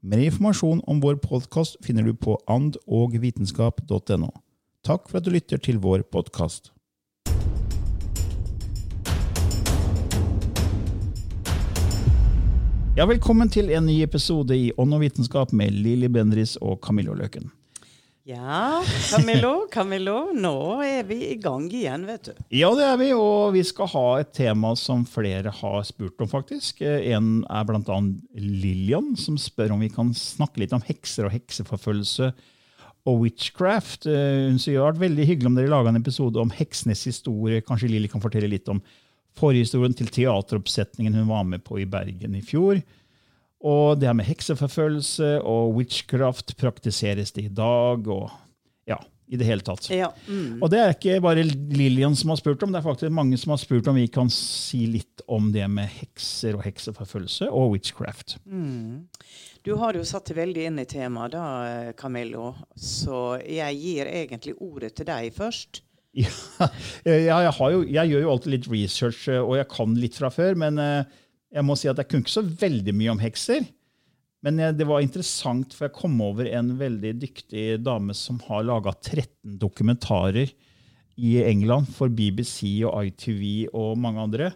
Mer informasjon om vår podkast finner du på andogvitenskap.no. Takk for at du lytter til vår podkast. Ja, velkommen til en ny episode i Ånd og vitenskap med Lilly Bendris og Camillo Løken. Ja, Camillo, Camillo, nå er vi i gang igjen, vet du. Ja, det er vi, og vi skal ha et tema som flere har spurt om, faktisk. En er bl.a. Lillian, som spør om vi kan snakke litt om hekser og hekseforfølgelse og witchcraft. Hun sier det har vært veldig hyggelig om dere laga en episode om heksenes historie. Kanskje Lilly kan fortelle litt om forhistorien til teateroppsetningen hun var med på i Bergen i fjor. Og det her med hekseforfølgelse og witchcraft praktiseres det i dag. og ja, i det hele tatt. Ja, mm. Og det er ikke bare Lillian som har spurt om, det er faktisk mange som har spurt om vi kan si litt om det med hekser og hekseforfølgelse og witchcraft. Mm. Du har jo satt deg veldig inn i temaet, da, Camillo. Så jeg gir egentlig ordet til deg først. Ja, jeg, jo, jeg, gjør jo alltid litt research, og jeg kan litt fra før. Men eh, jeg må si at jeg kunne ikke så veldig mye om hekser. Men det var interessant, for jeg kom over en veldig dyktig dame som har laga 13 dokumentarer i England for BBC og ITV og mange andre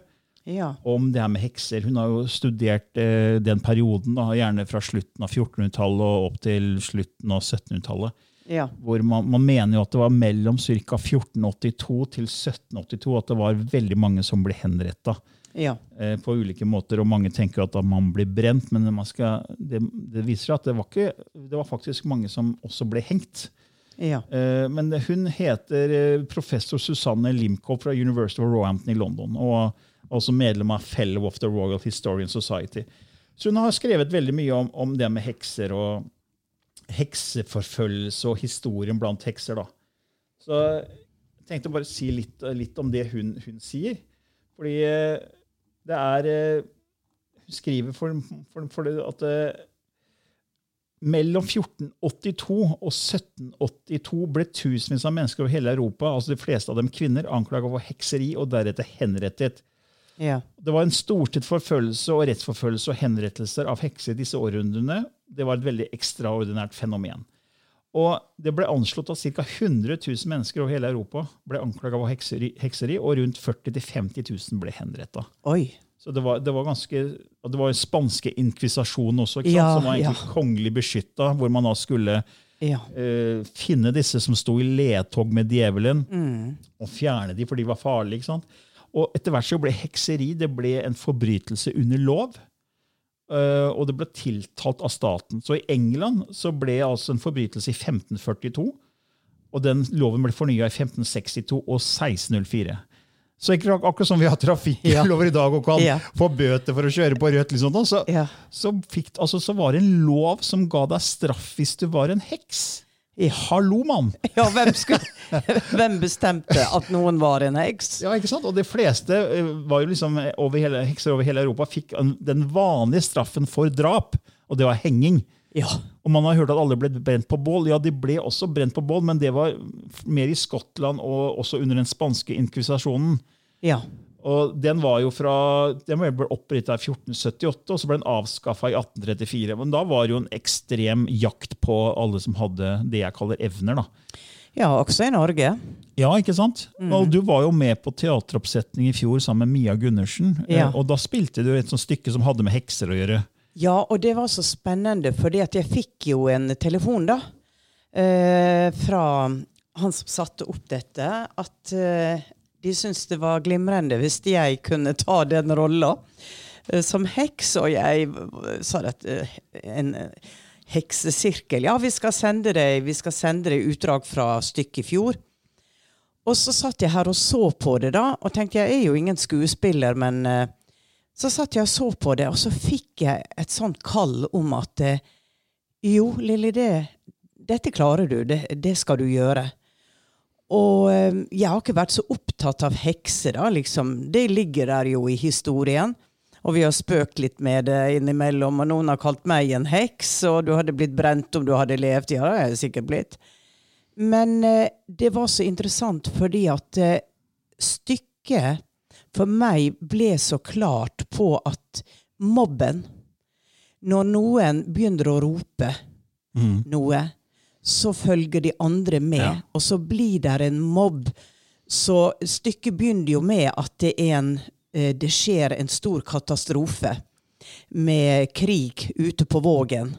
ja. om det her med hekser. Hun har jo studert eh, den perioden, da, gjerne fra slutten av 1400-tallet og opp til slutten av 1700-tallet. Ja. Hvor man, man, mener jo at det var mellom ca. 1482 til 1782 at det var veldig mange som ble henretta ja. eh, på ulike måter. Og mange tenker at man blir brent, men skal, det, det, viser at det var, ikke, det var faktisk mange som også ble hengt. Ja. Eh, men hun heter eh, professor Susanne Limcoe fra University of Roehampton i London. og også medlem av Fellow of the Royal Historian Society. Så hun har skrevet veldig mye om, om det med hekser og hekseforfølgelse og historien blant hekser. da. Så jeg tenkte bare å si litt, litt om det hun, hun sier. Fordi eh, det er eh, Hun skriver for, for, for at eh, mellom 1482 og 1782 ble tusenvis av mennesker over hele Europa, altså de fleste av dem kvinner, anklaget for hekseri og deretter henrettet. Ja. Det var en storstilt forfølgelse og rettsforfølgelse og henrettelser av hekser i disse århundrene. Det var et veldig ekstraordinært fenomen. Og Det ble anslått at ca. 100 000 mennesker over hele Europa ble anklaget for hekseri, hekseri, og rundt 40 000-50 000 ble henretta. Så det var, det var ganske, det var spanske inkvisasjonen også, ja, som var egentlig ja. kongelig beskytta, hvor man da skulle ja. uh, finne disse som sto i ledtog med djevelen, mm. og fjerne dem, for de var farlige. Og etter hvert så ble hekseri det ble en forbrytelse under lov. Uh, og det ble tiltalt av staten. Så i England så ble altså en forbrytelse i 1542. Og den loven ble fornya i 1562 og 1604. Så akkurat som vi har trafikklover i dag og kan ja. få bøter for å kjøre på rødt, liksom, så, ja. så, fikk, altså, så, var det en lov som ga deg straff hvis du var en heks. Hallo, mann! Ja, hvem, skulle, hvem, bestemte at noen var en heks? Ja, ikke sant? Og De fleste eh, var jo liksom over hele, hekser over hele Europa fikk den vanlige straffen for drap, og det var henging. Ja. Og man har hørt at alle ble brent på bål. Ja, de ble også brent på bål, men det var mer i Skottland og også under den spanske inkvisasjonen. Ja. Og Den var jo fra, den ble opprettet i 1478, og så ble den avskaffa i 1834. Men da var det jo en ekstrem jakt på alle som hadde det jeg kaller evner. da. ja, også i Norge. Ja, ikke sant? Og Du var jo med på teateroppsetning i fjor sammen med Mia Gundersen. Ja. Eh, Og da spilte du et sånt stykke som hadde med hekser å gjøre. Ja, og det var så spennende, for jeg fikk jo en telefon da, eh, fra han som satte opp dette, at eh, de syntes det var glimrende hvis jeg kunne ta den rolla eh, som heks, og jeg sa at eh, en eh, heksesirkel, ja, vi skal sende deg, vi skal sende deg utdrag fra stykket i fjor. Og så satt jeg her og så på det, da, og tenkte jeg er jo ingen skuespiller, men så satt jeg og så på det, og så fikk jeg et sånt kall om at jo, Lilly, det, dette klarer du, det, det skal du gjøre. Og eh, jeg har ikke vært så opptatt av hekser, da, liksom. Det ligger der jo i historien. Og vi har spøkt litt med det innimellom, og noen har kalt meg en heks, og du hadde blitt brent om du hadde levd. Ja, det har jeg sikkert blitt. Men eh, det var så interessant fordi at eh, stykket for meg ble så klart på at mobben Når noen begynner å rope noe, så følger de andre med, Ja. og så blir det en mobb. Så stykket begynner jo med at det, en, eh, det skjer en stor katastrofe med krig ute på Vågen.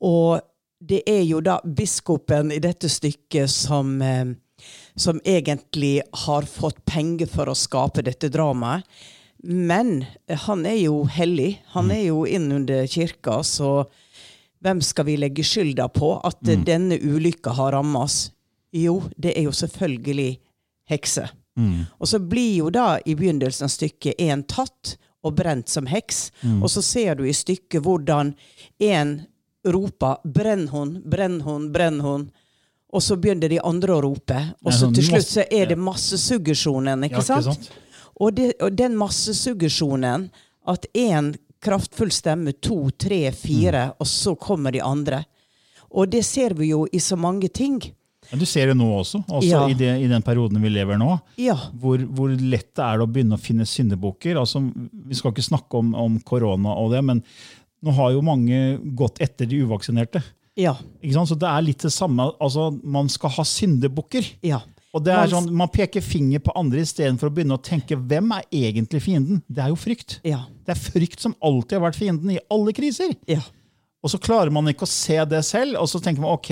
Og det er jo da biskopen i dette stykket som, eh, som egentlig har fått penger for å skape dette dramaet. Men han er jo hellig. Han er jo innunder kirka, så hvem skal vi legge skylda på at mm. denne ulykka har rammet oss? Jo, det er jo selvfølgelig hekse. Og så blir jo da i begynnelsen av stykket en tatt og brent som heks. Og så ser du i stykket hvordan en roper 'brenn hun, brenn hun, brenn hun'. Og så begynner de andre å rope. Og så sånn til slutt så er det massesuggesjonen, ikke, Ja, ikke sant? Og, det, og den massesuggesjonen, at én kraftfull stemme, to, tre, fire, og så kommer de andre. Og det ser vi jo i så mange ting. Men du ser det nå også, også Ja. i, det, i den perioden vi lever nå. Ja. Hvor, hvor lett det er å begynne å finne syndebukker. Altså, vi skal ikke snakke om, om korona og det, men nå har jo mange gått etter de uvaksinerte. Ja. Så det er litt det samme. Altså, man skal ha syndebukker. Ja. Og det er sånn, Man peker finger på andre istedenfor å begynne å tenke hvem er egentlig fienden. Det er jo frykt. Ja. Det er frykt som alltid har vært fienden i alle kriser. Ja. Og så klarer man ikke å se det selv, og så tenker man ok,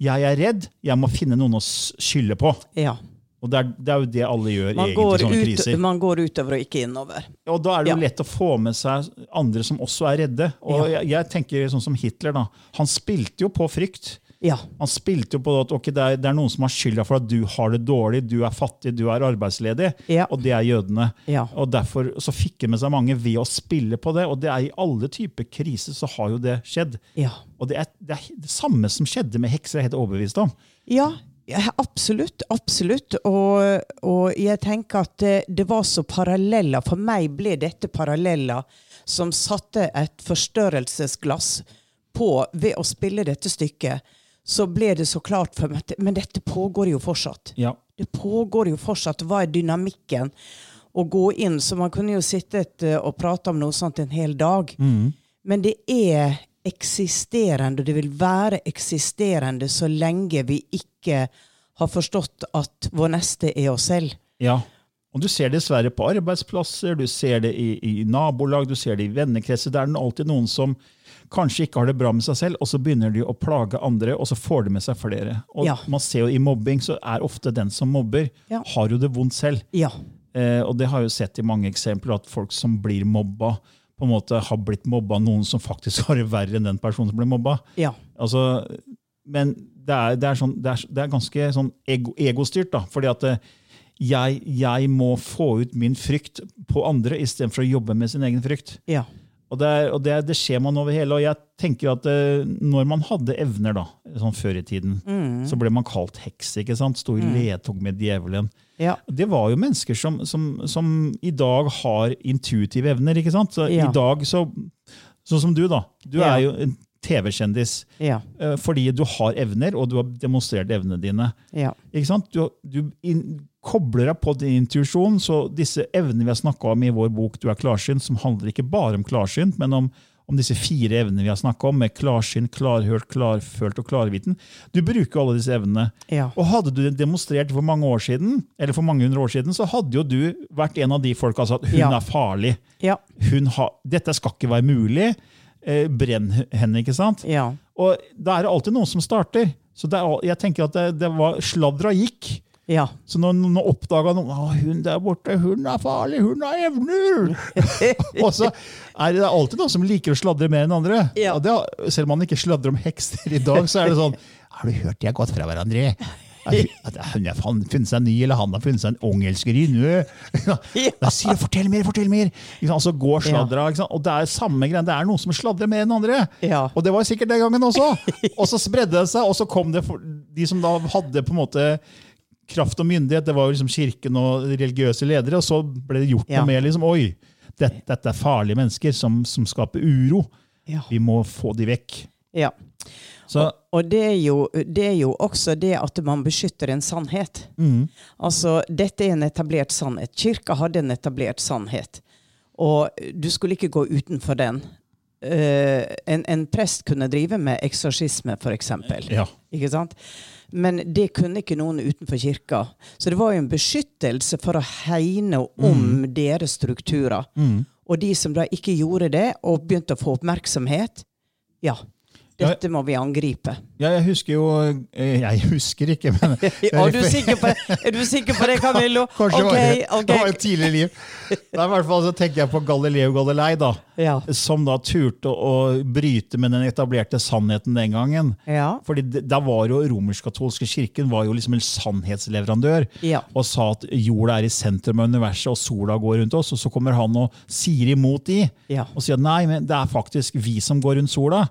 jeg er redd, jeg må finne noen å skylde på. ja. Og det er, det er jo det alle gjør Man, egentlig i sånne ut, kriser. man går utover og ikke innover. Og da er det jo Ja. lett å få med seg andre som også er redde. Og Ja. jeg, jeg tenker sånn som Hitler, da. Han spilte jo på frykt. Ja. Han spilte jo på at okay, det, er, det er noen som har skylda for at du har det dårlig, du er fattig, du er arbeidsledig. Ja. Og det er jødene. Ja. Og Derfor så fikk det med seg mange ved å spille på det. Og det er i alle typer kriser så har jo det skjedd. Ja. Og det er det, er det samme som skjedde med hekser, jeg er helt overbevist om. Ja, absolutt. Absolutt. Og, og jeg tenker at det, det var så paralleller. For meg ble dette paralleller som satte et forstørrelsesglass på ved å spille dette stykket. Så ble det så klart for meg Men dette pågår jo fortsatt. Ja. Det pågår jo fortsatt. Hva er dynamikken? Å gå inn, så man kunne jo sittet eh, og prate om noe sånt en hel dag. Men det er eksisterende, og det vil være eksisterende så lenge vi ikke har forstått at vår neste er oss selv. Ja. Og du ser det dessverre på arbeidsplasser, du ser det i, i nabolag, du ser det i vennekretser. Det er alltid noen som kanskje ikke har det bra med seg selv, og så begynner de å plage andre, og så får de med seg flere. Og Ja. man ser jo I mobbing så er ofte den som mobber, Ja. har jo det vondt selv. Ja. Eh, og det har jeg jo sett i mange eksempler, at folk som blir mobba, på en måte har blitt mobba noen som faktisk har det verre enn den personen som ble mobba. Ja. Altså, men det er, det er, sånn, det er, det er ganske sånn ego, egostyrt, da. Fordi at eh, jeg, jeg må få ut min frykt på andre istedenfor å jobbe med sin egen frykt. Ja. Og, det, er, og det, det skjer man over hele. Og jeg tenker at eh, når man hadde evner, da, sånn før i tiden, så ble man kalt heks. ikke sant? Sto i ledtog med djevelen. Ja. Det var jo mennesker som, som, som i dag har intuitive evner. ikke sant? Så Ja. I dag, så, sånn som du, da. Du Ja. er jo en TV-kjendis. Ja. Eh, Fordi du har evner, og du har demonstrert evnene dine. Ja. Du, du in, kobler deg på din intuisjon, så disse evnene vi har snakka om i vår bok Du er klarsynt, som handler ikke bare om klarsynt, men om, om disse fire evnene vi har snakka om, med klarsynt, klarhørt, klarfølt og klarviten. Du bruker alle disse evnene. Ja. Og hadde du demonstrert for mange år siden, eller for mange hundre år siden, så hadde jo du vært en av de folka som sa at hun er farlig. Ja. Hun har, dette skal ikke være mulig. Eh, brenn henne, ikke sant? Ja. Og da er det alltid noen som starter. Så er, jeg tenker at det, det var sladra gikk. Ja. Så når noen oppdaga noen at hun der borte, hun er farlig, hun har evner! og så er det alltid noen som liker å sladre mer enn andre. Ja. Det, selv om man ikke sladrer om hekser i dag, så er det sånn Har du hørt de har gått fra hverandre? Hun har funnet seg en ny, eller han har funnet seg en ungelskerinne. Da sier 'fortell mer, fortell mer'! Altså går sladra. Og det er samme greie. Det er noen som sladrer mer enn andre. Ja. Og det var sikkert den gangen også. Og så spredde det seg, og så kom det de som da hadde på en måte kraft og myndighet, det var jo liksom kirken og religiøse ledere, og så ble det gjort Ja. noe med liksom, oi, dette, dette er farlige mennesker som, som skaper uro. Ja. Vi må få de vekk. ja. Så Og det er, jo, det er jo også det at man beskytter en sannhet. mm, Altså, dette er en etablert sannhet. Kirka hadde en etablert sannhet. Og du skulle ikke gå utenfor den. Uh, en, en prest kunne drive med eksorsisme, f.eks. ja. Ikke sant? Men det kunne ikke noen utenfor kirka. Så det var jo en beskyttelse for å hegne om deres strukturer. Mm. Og de som da ikke gjorde det, og begynte å få oppmerksomhet, Ja. Dette må vi angripe. ja, jeg husker jo eh, Jeg husker ikke, men Er du sikker på det, er du sikker på det Camillo? Kanskje Ok, det, var, det var et tidlig liv. Er i hvert fall så tenker jeg på Galileo Galilei, da, Ja. som da turte å bryte med den etablerte sannheten den gangen. Ja. Fordi da var jo romersk-katolske kirken var jo liksom en sannhetsleverandør Ja. og sa at jorda er i sentrum av universet og sola går rundt oss. Og så kommer han og sier imot de og sier at nei, men det er faktisk vi som går rundt sola.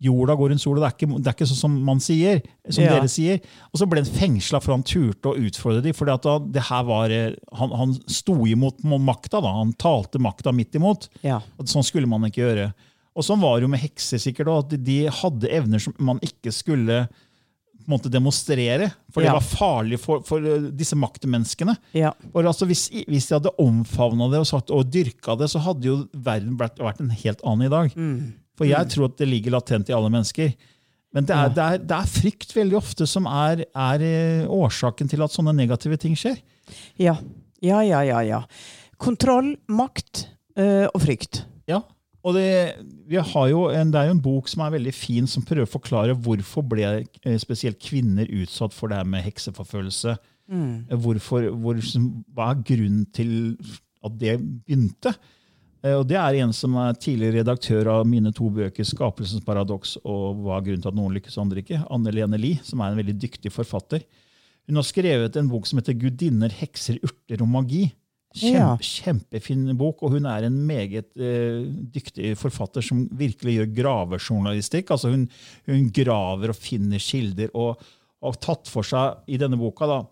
Jorda går rundt sola, det er ikke, det er ikke sånn som man sier. som Ja. dere sier. Og så ble han fengsla for han turte å utfordre dem. fordi da, det her var, eh, han, han sto imot makta. da, Han talte makta midt imot. Ja. Sånn skulle man ikke gjøre. Og sånn var det jo med hekser sikkert at de hadde evner som man ikke skulle måte demonstrere. For Ja. det var farlig for, for eh, disse maktmenneskene. Ja. Og altså, hvis, hvis de hadde omfavna det og, sagt, og dyrka det, så hadde jo verden vært, vært en helt annen i dag. Mm. For jeg tror at det ligger latent i alle mennesker. Men det er, det er, det er frykt veldig ofte som er, er eh, årsaken til at sånne negative ting skjer. Ja. Ja, ja, ja, ja. Kontroll, makt øh, og frykt. Ja, og det, vi har jo en, det er jo en bok som er veldig fin, som prøver å forklare hvorfor ble eh, spesielt kvinner utsatt for det her med hekseforfølgelse. Mm. Hvorfor, hvor, hva er grunnen til at det begynte? Eh, Og Det er en som er tidligere redaktør av mine to bøker, 'Skapelsens paradoks' og 'Hva er grunnen til at noen lykkes og andre ikke', Anne Lene Lie, som er en veldig dyktig forfatter. Hun har skrevet en bok som heter 'Gudinner, hekser, urter og magi'. Ja. Kjempefin bok, og hun er en meget uh, dyktig forfatter som virkelig gjør gravejournalistikk. Altså hun, hun graver og finner kilder, og har tatt for seg i denne boka da,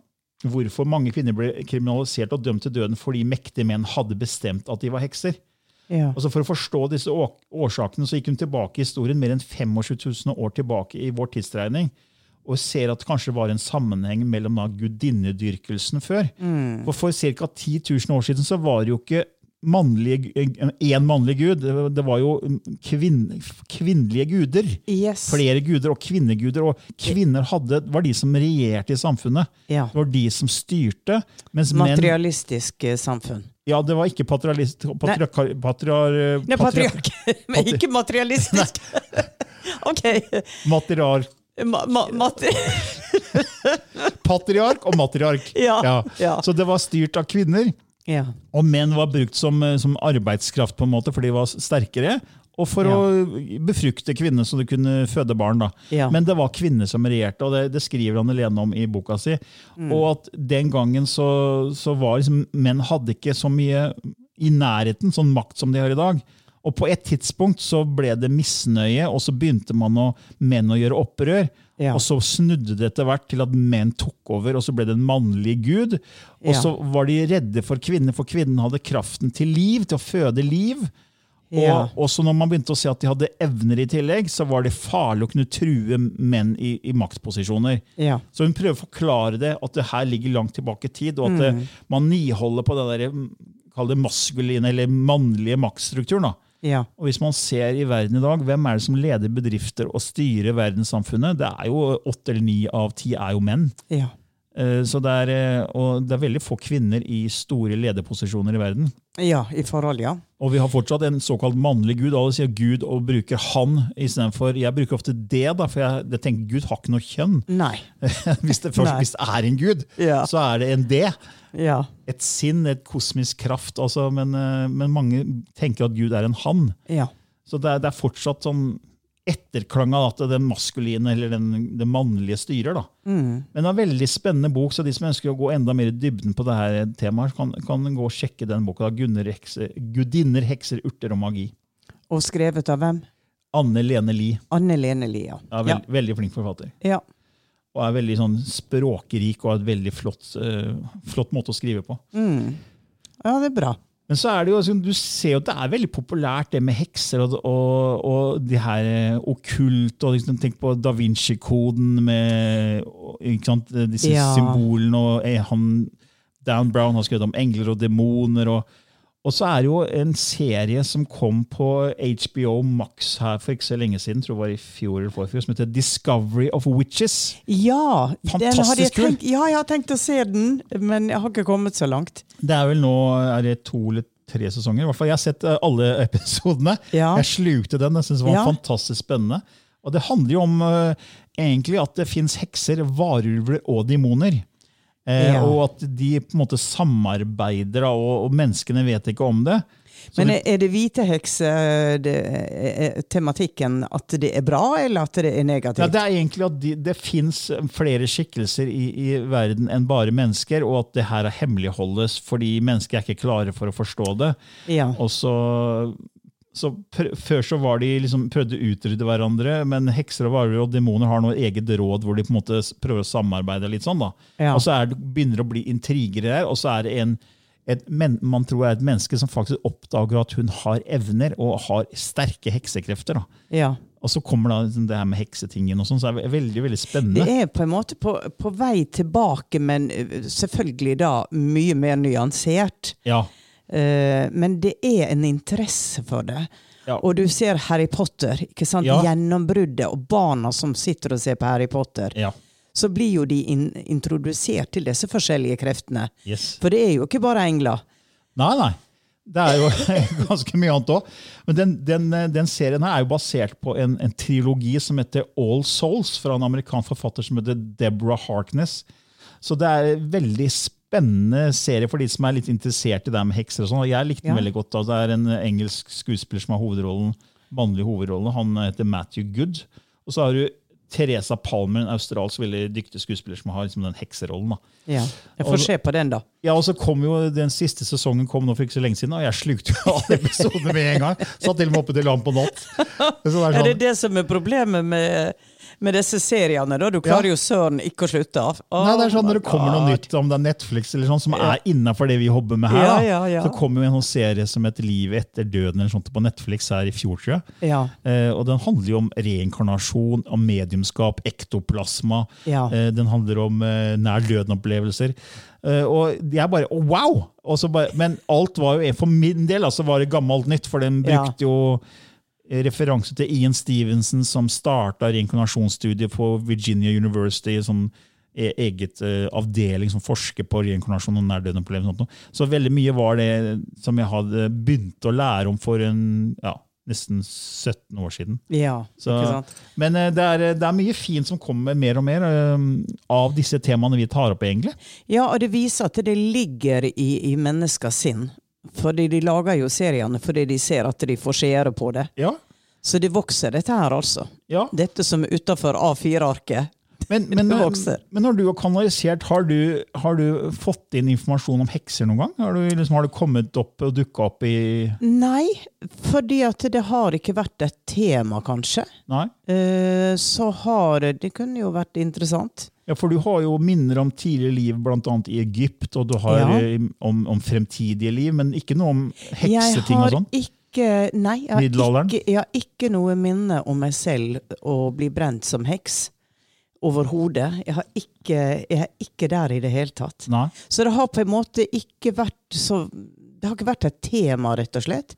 hvorfor mange kvinner ble kriminalisert og dømt til døden fordi mektige menn hadde bestemt at de var hekser. Ja. Altså For å forstå disse årsakene så gikk hun tilbake i historien mer enn 25 000 år tilbake i vår tidsregning. Og ser at det kanskje var en sammenheng mellom da gudinnedyrkelsen før. For for ca. 10 000 år siden så var det jo ikke mannlige, en mannlig gud. Det var jo kvinn, kvinnelige guder. Yes. Flere guder og kvinneguder. Og kvinner hadde, var de som regjerte i samfunnet. Ja. Det var de som styrte. Mens menn Materialistisk eh, samfunn. ja, det var ikke patriarist, patriarkar, patriar, Nei, patriar, patriark. Men ikke materialistisk. OK. matriark, Ma ma matri patriark og matriark. Ja, ja. Så det var styrt av kvinner. Ja. Og menn var brukt som, eh, som arbeidskraft, på en måte, for de var sterkere. Og for Ja. å befrukte kvinner så de kunne føde barn. da. Ja. Men det var kvinner som regjerte, og det, det skriver han Helene om i boka si. Mm. Og at den gangen så, så var liksom Menn hadde ikke så mye i nærheten sånn makt som de har i dag. Og på et tidspunkt så ble det misnøye, og så begynte man å, menn å gjøre opprør. Ja. Og så snudde det etter hvert til at menn tok over, og så ble det en mannlig gud. Og Ja. så var de redde for kvinner, for kvinnen hadde kraften til liv, til å føde liv. Ja. Og også når man begynte å se at de hadde evner i tillegg, så var det farlig å kunne true menn i, i maktposisjoner. Ja. Så hun prøver å forklare det, at det her ligger langt tilbake i tid, og at det, man niholder på den der, mm, kall det maskuline eller mannlige maktstrukturen. da. Ja. Og hvis man ser i verden i dag, hvem er det som leder bedrifter og styrer verdenssamfunnet? Det er jo åtte eller ni av ti er jo menn. Ja. Eh, Så det er, eh, og det er veldig få kvinner i store lederposisjoner i verden. ja, i forhold, ja. Og vi har fortsatt en såkalt mannlig gud. Alle sier Gud og bruker han istedenfor Jeg bruker ofte det, da, for jeg, jeg tenker Gud har ikke noe kjønn. Nei. hvis det først Nei. hvis det er en gud, Ja. så er det en det. Ja. Et sinn, et kosmisk kraft. Altså, men, eh, men mange tenker at Gud er en han. Ja. Så det er, det er fortsatt sånn etterklang av den maskuline eller den, det mannlige styrer. Mm. Men det er en veldig spennende bok, så de som ønsker å gå enda mer i dybden på det her temaet, kan, kan gå og sjekke den boka. Gunner 'Gudinner, hekser, urter og magi'. Og skrevet av hvem? Anne Lene Lie. Anne Lene Lie, Ja, veld, Veldig flink forfatter. Ja. Og er veldig sånn språkrik og har et veldig flott, uh, flott måte å skrive på. Mm. ja, det er bra. Men så er det jo, altså, du ser jo at det er veldig populært det med hekser og, og, og de her eh, okkult. og liksom, Tenk på Da Vinci-koden med sant, disse Ja. symbolene. og eh, han, Dan Brown har skrevet om engler og demoner. og og så er det jo en serie som kom på HBO Max her for ikke så lenge siden, tror jeg var i fjor eller forfjor, som heter Discovery of Witches. Ja, Fantastisk kul. ja, jeg har tenkt å se den, men jeg har ikke kommet så langt. Det er vel nå er det to eller tre sesonger. I hvert fall, Jeg har sett eh, alle episodene. Ja. Jeg slukte den. Jeg synes det var Ja. fantastisk spennende. Og Det handler jo om uh, egentlig at det fins hekser, varulver og demoner. Eh, Ja. Og at de på en måte samarbeider, og, og menneskene vet ikke om det. Så Men det, er det hvite hekse-tematikken at det er bra, eller at det er negativt? ja, det er egentlig at de, det fins flere skikkelser i, i verden enn bare mennesker, og at det her er hemmeligholdes fordi mennesker er ikke klare for å forstå det. Ja. Og så, så Før så var de liksom, prøvde å utrydde hverandre, men hekser og varulver og demoner har noe eget råd hvor de på en måte prøver å samarbeide. litt sånn da. Ja. Og så er det, begynner det å bli intriger der, og så er det en et, man tror er et menneske som faktisk oppdager at hun har evner og har sterke heksekrefter. da. ja. Og så kommer da liksom det her med heksetingen, og sånn, så er det veldig veldig spennende. Det er på en måte på, på vei tilbake, men eh, selvfølgelig da mye mer nyansert. Ja, men det er en interesse for det. Ja. Og du ser Harry Potter, ikke sant? Ja. gjennombruddet, og barna som sitter og ser på Harry Potter. ja, Så blir jo de in introdusert til disse forskjellige kreftene. yes. For det er jo ikke bare engler. Nei, nei. Det er jo ganske mye annet òg. Men den, den, den serien her er jo basert på en, en trilogi som heter All Souls, fra en amerikansk forfatter som heter Deborah Harkness. Så det er veldig spennende serie for de som er litt interessert i det med hekser. og sånn. Jeg likte den Ja. veldig godt. da. Det er en engelsk skuespiller som har hovedrollen, mannlig hovedrolle. Han heter Matthew Good. Og så har du Teresa Palmer, en australsk veldig dyktig skuespiller som har liksom den hekserollen. da. Ja. Jeg Og- får se på den, da. Ja, og så kom jo Den siste sesongen kom nå for ikke så lenge siden, og jeg slukte jo alle episodene med en gang. Satt til og med oppe til lam på natt. Så det er Er det sånn, det som er problemet med, med disse seriene? da? Du klarer jo søren ikke å slutte. av. nei, det er sånn Oh Når det kommer noe nytt, om det er Netflix eller sånn, som Ja. er innafor det vi jobber med her, Ja, da, ja, ja. så kommer jo en sånn serie som heter Livet etter døden eller sånt på Netflix her i fjor. Ja. Eh, og Den handler jo om reinkarnasjon, om mediumskap, ektoplasma. Ja. Eh, den handler om eh, nær døden-opplevelser. Uh, og jeg bare oh, wow! Bare, men alt var jo, for min del altså var det gammelt nytt, for den Ja. brukte jo referanse til Ian Stevenson, som starta reinkarnasjonsstudiet på Virginia University. som e- eget eh, avdeling som forsker på reinkarnasjon og sånt. Så veldig mye var det som jeg hadde begynt å lære om for en, ja, nesten 17 år siden. ja. Så, Ikke sant? men eh, det er, det er mye fint som kommer mer og mer eh, av disse temaene vi tar opp, egentlig. Ja, og det viser at det ligger i, i menneskers sinn. Fordi de lager jo seriene fordi de ser at de får seere på det. Ja, Så det vokser, dette her, altså. ja. Dette som er utafor A4-arket. Men, men, men når du har kanalisert, har du, har du fått inn informasjon om hekser noen gang? Har du, liksom, har det kommet opp og dukka opp i Nei, fordi at det har ikke vært et tema, kanskje. Nei? Uh, Så har det Det kunne jo vært interessant. Ja, For du har jo minner om tidligere liv, bl.a. i Egypt, og du har Ja. eh, om, om fremtidige liv, men ikke noe om hekseting og sånn? ikke Nei, jeg har ikke, jeg har ikke noe minne om meg selv å bli brent som heks. Overhodet. Jeg, jeg er ikke der i det hele tatt. Nei. Så det har på en måte ikke vært så Det har ikke vært et tema, rett og slett.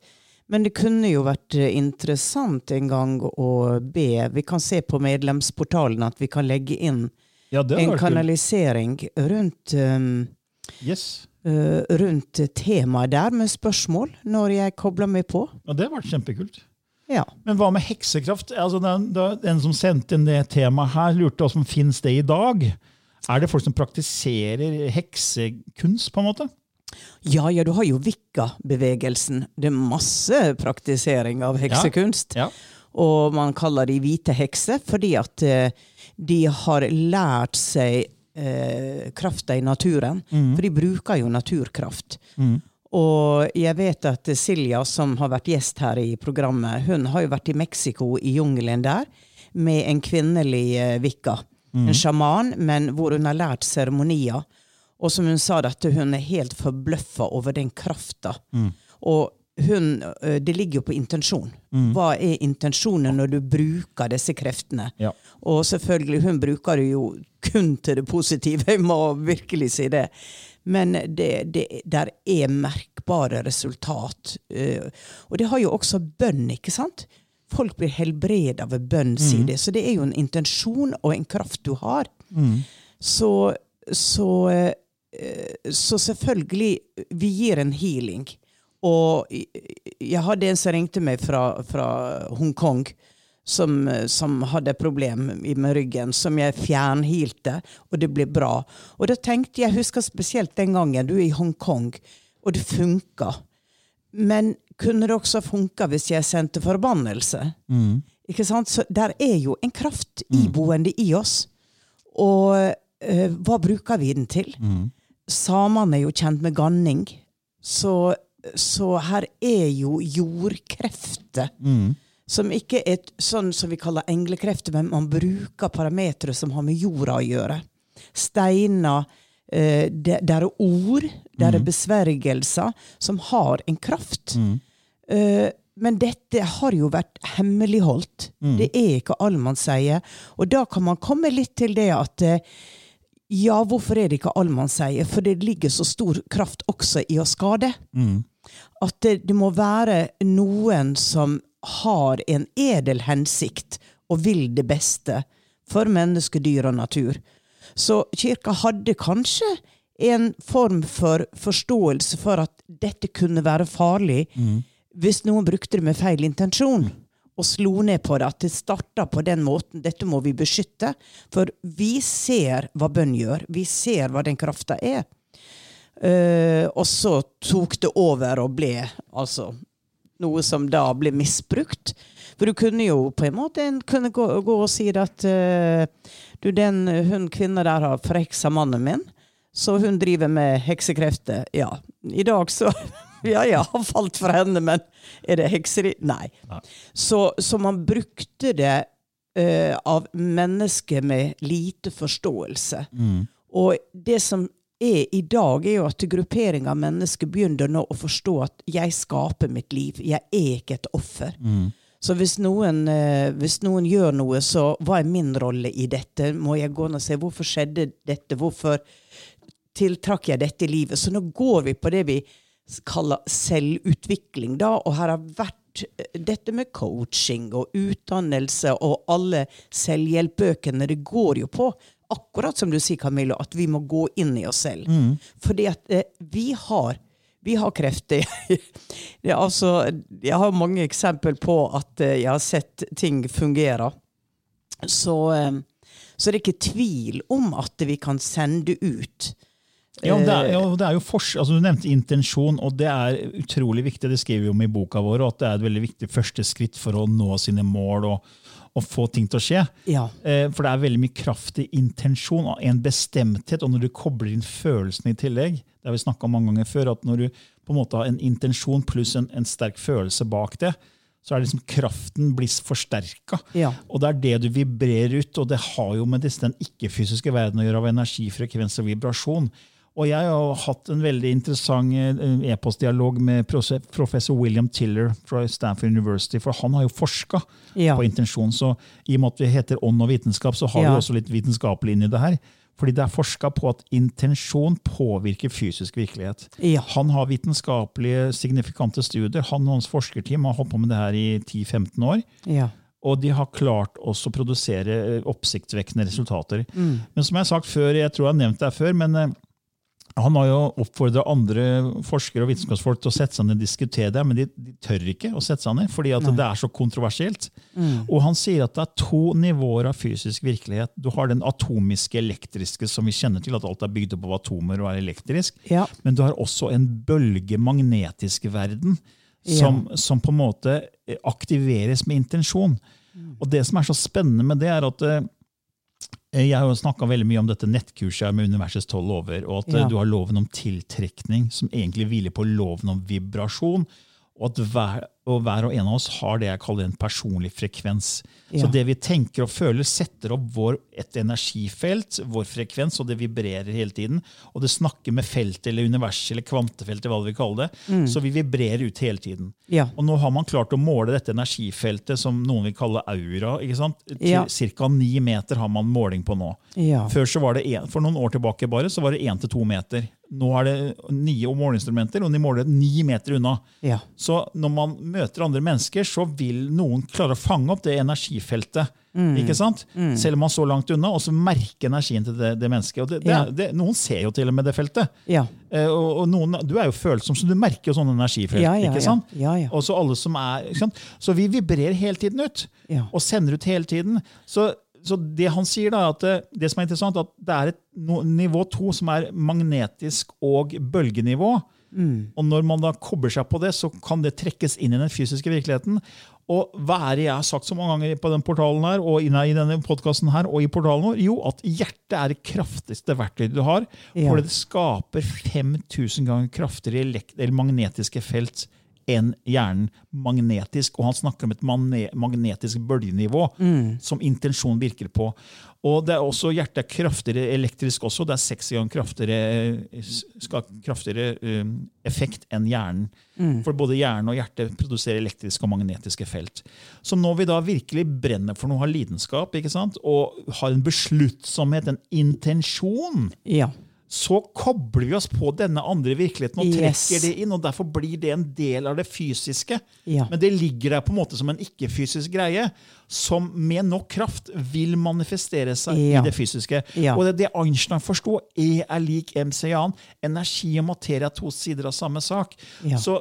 Men det kunne jo vært eh, interessant en gang å be Vi kan se på medlemsportalen at vi kan legge inn Ja, det en kanalisering rundt um, Yes. uh, rundt temaet der med spørsmål når jeg kobler meg på. Ja, det vært kjempekult. Ja. Men hva med heksekraft? Altså, den, den som sendte inn det temaet her, lurte hvordan finnes det i dag? Er det folk som praktiserer heksekunst, på en måte? ja, ja, du har jo Vikka-bevegelsen. Det er masse praktisering av heksekunst. Ja, Ja. Og man kaller de hvite hekser fordi at eh, de har lært seg eh, krafta i naturen. For de bruker jo naturkraft. Og jeg vet at Silja, som har vært gjest her i programmet, hun har jo vært i Mexico, i jungelen der, med en kvinnelig eh, Mm. En sjaman, men hvor hun har lært seremonier. Og som hun sa, at hun er helt forbløffa over den krafta. Og hun, det ligger jo på intensjon. Hva er intensjonen når du bruker disse kreftene? Ja. Og selvfølgelig, hun bruker det jo kun til det positive, jeg må virkelig si det. Men det, det der er merkbare resultat. Og det har jo også bønn, ikke sant? Folk blir helbreda ved bønn, sier de. Så det er jo en intensjon og en kraft du har. Så, så, eh, så selvfølgelig, vi gir en healing. Og jeg hadde en som ringte meg fra, fra Hongkong, som, som hadde problem med ryggen, som jeg fjernhilte, og det ble bra. Og da tenkte jeg, jeg husker spesielt den gangen du er i Hongkong, og det funka. Men kunne det også funka hvis jeg sendte forbannelse? Ikke sant? Så der er jo en kraft iboende i oss. Og øh, hva bruker vi den til? Samene er jo kjent med ganning. Så, så her er jo jordkrefter. Som ikke er sånn som vi kaller englekrefter, men man bruker parametere som har med jorda å gjøre. Steiner, eh, det er ord, det er besvergelser, som har en kraft. Eh, men dette har jo vært hemmeligholdt. Det er ikke all man sier. Og da kan man komme litt til det at eh, ja, hvorfor er det ikke all man sier? For det ligger så stor kraft også i å skade. At det, det må være noen som har en edel hensikt og vil det beste for menneske, dyr og natur. Så kirka hadde kanskje en form for forståelse for at dette kunne være farlig hvis noen brukte det med feil intensjon og slo ned på det, at det starta på den måten. Dette må vi beskytte. For vi ser hva bønn gjør. Vi ser hva den krafta er. Eh, og så tok det over og ble altså noe som da ble misbrukt. For du kunne jo på en måte gå, gå og si at uh, du, den hun kvinna der har forheksa mannen min, så hun driver med heksekrefter. Ja, i dag så Ja, ja, har falt for henne, men er det hekseri? Nei. Så, så man brukte det uh, av mennesker med lite forståelse. Og det som er i dag, er jo at gruppering av mennesker begynner nå å forstå at jeg skaper mitt liv. Jeg er ikke et offer. Så hvis noen, eh, hvis noen gjør noe, så hva er min rolle i dette? Må jeg gå og se hvorfor skjedde dette? Hvorfor tiltrakk jeg dette i livet? Så nå går vi på det vi kaller selvutvikling, da. Og her har vært eh, dette med coaching og utdannelse og alle selvhjelpbøkene. Det går jo på, akkurat som du sier, Camilla, at vi må gå inn i oss selv. Fordi at eh, vi har vi har krefter. det er altså, jeg har mange eksempel på at eh, jeg har sett ting fungere. Så, eh, så det er ikke tvil om at vi kan sende ut. Ja, det er, ja, det er jo fors altså, Du nevnte intensjon, og det er utrolig viktig. Det skriver vi om i boka vår, og at det er et veldig viktig første skritt for å nå sine mål og, og få ting til å skje. Ja. Eh, for det er veldig mye kraft i intensjon, og en bestemthet. Og når du kobler inn følelsene i tillegg, det har vi snakka om mange ganger før, at når du på en måte har en intensjon pluss en, en sterk følelse bak det, så er det liksom kraften blir forsterka. Ja. Og det er det du vibrerer ut, og det har jo med den ikke-fysiske verden å gjøre av energifrekvens og vibrasjon. Og jeg har hatt en veldig interessant eh, e-postdialog med professor William Tiller fra Stanford University, for han har jo forska Ja. på intensjon. Så i og med at vi heter ånd og vitenskap, så har Ja. vi også litt vitenskapelig inn i det her. Fordi det er forska på at intensjon påvirker fysisk virkelighet. Ja. Han har vitenskapelige signifikante studier. Han og hans forskerteam har holdt på med det her i 10-15 år. Ja. Og de har klart også å produsere eh, oppsiktsvekkende resultater. Mm. Men som jeg har sagt før, jeg tror jeg har nevnt det her før, men eh, han har jo oppfordra andre forskere og vitenskapsfolk til å sette seg ned og diskutere det, men de, de tør ikke å sette seg ned, fordi at det er så kontroversielt. Mm. Og han sier at det er to nivåer av fysisk virkelighet. Du har den atomiske, elektriske, som vi kjenner til, at alt er bygd opp av atomer og er elektrisk. Ja. Men du har også en bølgemagnetisk verden som, som på en måte aktiveres med intensjon. Og det som er så spennende med det, er at eh, jeg har jo snakka mye om dette nettkurset med universets tolv lover, og at eh, Ja. du har loven om tiltrekning, som egentlig hviler på loven om vibrasjon. Og at hver og, hver og en av oss har det jeg kaller en personlig frekvens. Ja. Så det vi tenker og føler, setter opp vår, et energifelt, vår frekvens, og det vibrerer hele tiden. Og det snakker med feltet eller universet eller kvantefeltet, hva vi kaller det. Så vi vibrerer ut hele tiden. Ja. Og nå har man klart å måle dette energifeltet, som noen vil kalle aura. ikke sant? Til Ja. Ca. ni meter har man måling på nå. Før så var det en, For noen år tilbake bare, så var det én til to meter. Nå er det nye måleinstrumenter, og de måler ni meter unna. Ja. Så når man møter andre mennesker, så vil noen klare å fange opp det energifeltet. Mm. ikke sant? Selv om man står så langt unna, og så merke energien til det, det mennesket. Og det, det, Ja. noen ser jo til og med det feltet. Ja. Eh, og, og noen, du er jo følsom, så du merker jo sånne energifelt. Ikke sant? Ja, ja. Og så alle som er? Så vi vibrerer hele tiden ut, og sender ut hele tiden. Så, så det han sier da, at det, det som er interessant, at det er et no, nivå to som er magnetisk og bølgenivå. Og når man da kobler seg på det, så kan det trekkes inn i den fysiske virkeligheten. Og hva er det jeg har sagt så mange ganger på den portalen her, og i denne podkasten her, og i portalen vår? Jo, at hjertet er det kraftigste verktøyet du har. Ja. For det skaper 5000 ganger kraftigere magnetiske felt enn hjernen magnetisk. Og han snakker om et magnetisk bølgenivå som intensjon virker på. Og det er også Hjertet er kraftigere elektrisk også. Det er 60 ganger kraftigere, skal kraftigere um, effekt enn hjernen. For både hjernen og hjertet produserer elektriske og magnetiske felt. Så når vi da virkelig brenner for noe, har lidenskap ikke sant? og har en besluttsomhet, en intensjon, Ja. Så kobler vi oss på denne andre virkeligheten og Yes. trekker det inn. og Derfor blir det en del av det fysiske. Ja. Men det ligger der på en måte som en ikke-fysisk greie, som med nok kraft vil manifestere seg Ja. i det fysiske. Ja. Og det det Einstein forsto. E er lik MCA-en. Energi og materie er to sider av samme sak. Så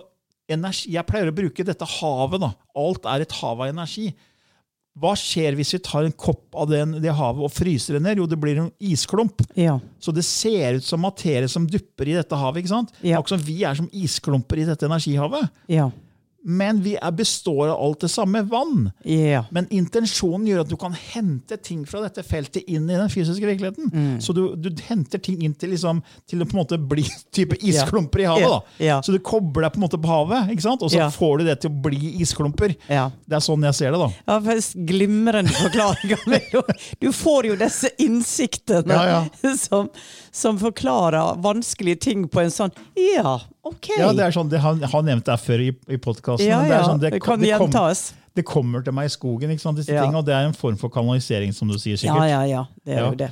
energi, jeg pleier å bruke dette havet. da. Alt er et hav av energi. Hva skjer hvis vi tar en kopp av den, det havet og fryser det ned? Jo, det blir en isklump. Ja. Så det ser ut som materie som dupper i dette havet. ikke sant? Ja. Akkurat som vi er som isklumper i dette energihavet. Ja. Men vi er består av alt det samme vann. Yeah. Men intensjonen gjør at du kan hente ting fra dette feltet inn i den fysiske virkeligheten. Mm. Så du, du henter ting inn til, liksom, til å på en måte bli type isklumper i havet. Yeah. Ja. Så du kobler deg på en måte på havet, og så Ja. får du det til å bli isklumper. Ja. Det er sånn jeg ser det. da. Ja, glimrende forklaringer. Du får jo disse innsiktene Ja, Som, som forklarer vanskelige ting på en sånn Ja, OK. Ja, det er sånn, det har, jeg har nevnt det før i, i podkasten. Ja, det, sånn, det kan det kom- gjentas. det kommer til meg i skogen, ikke sant, disse Ja. tingene, og det er en form for kanalisering, som du sier sikkert. ja, ja. ja, Det er jo det.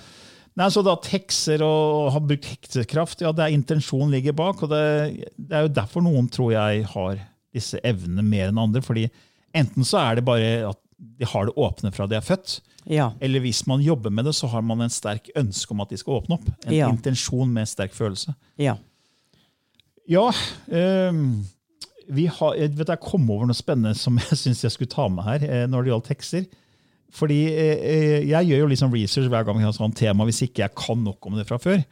Nei, så da at hekser og har brukt heksekraft, ja, det er intensjonen ligger bak. og det, det er jo derfor noen tror jeg har disse evnene mer enn andre. fordi enten så er det bare at de har det åpne fra de er født, Ja. eller hvis man jobber med det, så har man en sterk ønske om at de skal åpne opp. En Ja. intensjon med en sterk følelse. Ja. Ja, ehm, vi har, jeg, vet, jeg kom over noe spennende som jeg syns jeg skulle ta med her eh, når det gjaldt hekser. Fordi eh, eh, jeg gjør jo sånn research hver gang vi har sånn tema, hvis ikke jeg kan nok om det fra før.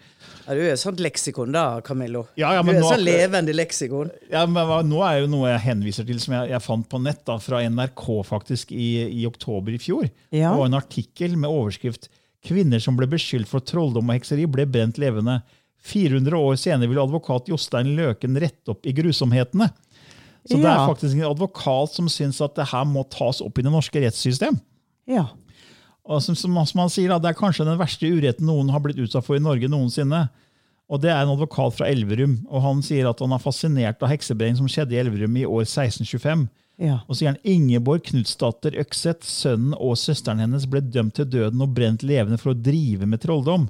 Ja, du er sånt leksikon da, Camillo. Ja, ja, du er nå- sånn levende leksikon. Ja, men Nå er jo noe jeg henviser til som jeg, jeg fant på nett da, fra NRK faktisk i, i oktober i fjor. Ja. Det var en artikkel med overskrift 'Kvinner som ble beskyldt for trolldom og hekseri, ble brent levende'. 400 år senere vil advokat Jostein Løken rette opp i grusomhetene. Så det er faktisk en advokat som syns at det her må tas opp i det norske rettssystem. Ja. Og som, som, som han sier, da, Det er kanskje den verste uretten noen har blitt utsatt for i Norge noensinne. Og Det er en advokat fra Elverum, og han sier at han er fascinert av heksebrenning som skjedde i Elverum i år 1625. Ja. Og så sier han Ingeborg Knutsdatter Økseth, sønnen og søsteren hennes, ble dømt til døden og brent levende for å drive med trolldom.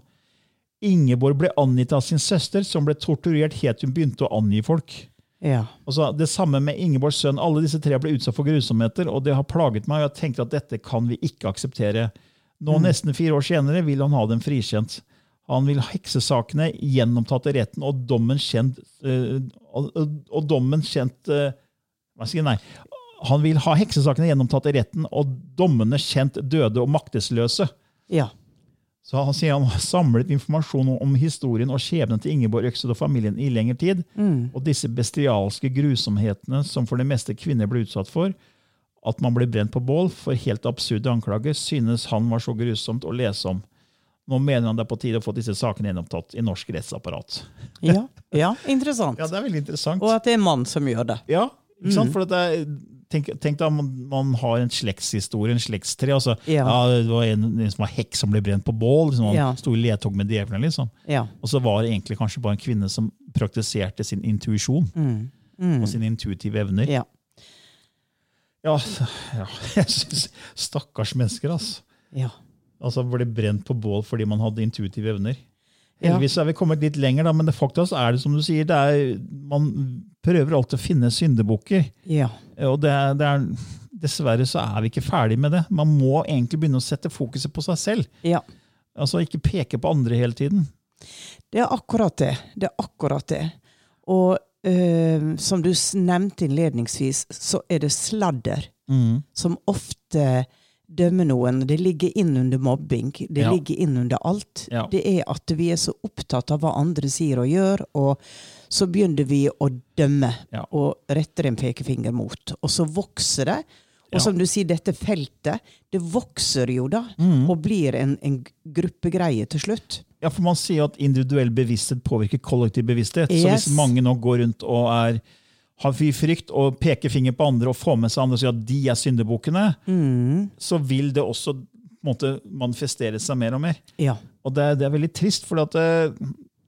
Ingeborg ble angitt av sin søster, som ble torturert helt til hun begynte å angi folk. Ja. Så, det samme med Ingeborgs sønn. Alle disse tre ble utsatt for grusomheter, og det har plaget meg. og Jeg tenkte at dette kan vi ikke akseptere. Nå, nesten fire år senere, vil han ha dem frikjent. Han vil ha heksesakene gjennomtatt i retten og dommen kjent øh, og, og, dommen kjent øh, Hva skal jeg? Nei. Han vil ha heksesakene gjennomtatt i retten og dommene kjent døde og maktesløse. Ja. Så han sier han har samlet informasjon om historien og skjebnen til Ingeborg Økseth og familien i lengre tid. Og disse bestialske grusomhetene som for det meste kvinner ble utsatt for, at man ble brent på bål for helt absurde anklager, synes han var så grusomt å lese om. Nå mener han det er på tide å få disse sakene gjenopptatt i norsk rettsapparat. Ja. ja. Interessant. Ja, det er veldig interessant. Og at det er en mann som gjør det. Ja, ikke sant? For det er, tenk, tenk da man, man har en slektshistorie, en slektstre. Altså, ja. Ja. det var en, en som var hekk som ble brent på bål. Liksom, han Ja. sto i ledtog med djevelen. Liksom. Ja. Og så var det egentlig kanskje bare en kvinne som praktiserte sin intuisjon og sine intuitive evner. Mm. ja. Jeg synes, Stakkars mennesker, altså. Ja. altså. Ble brent på bål fordi man hadde intuitive evner. Heldigvis er vi kommet litt lenger, da, men det faktisk er det som du sier, det er, man prøver alltid å finne syndebukker. Ja. Og det, det er, dessverre så er vi ikke ferdig med det. Man må egentlig begynne å sette fokuset på seg selv. ja. Altså Ikke peke på andre hele tiden. Det er akkurat det. Det er akkurat det. Og øh, som du nevnte innledningsvis, så er det sladder Mm. som ofte dømmer noen. Det ligger inn under mobbing. Det Ja. ligger inn under alt. Ja. Det er at vi er så opptatt av hva andre sier og gjør, og så begynner vi å dømme Ja. og retter en pekefinger mot. Og så vokser det. Og Ja. som du sier, dette feltet, det vokser jo da, Mm. og blir en, en gruppegreie til slutt. Ja, for Man sier at individuell bevissthet påvirker kollektiv bevissthet. Så hvis mange nå går rundt og er, har frykt og peker finger på andre og får med seg andre og sier at de er syndebukkene, Mm. så vil det også måte, manifestere seg mer og mer. Ja. Og det, det er veldig trist, for det,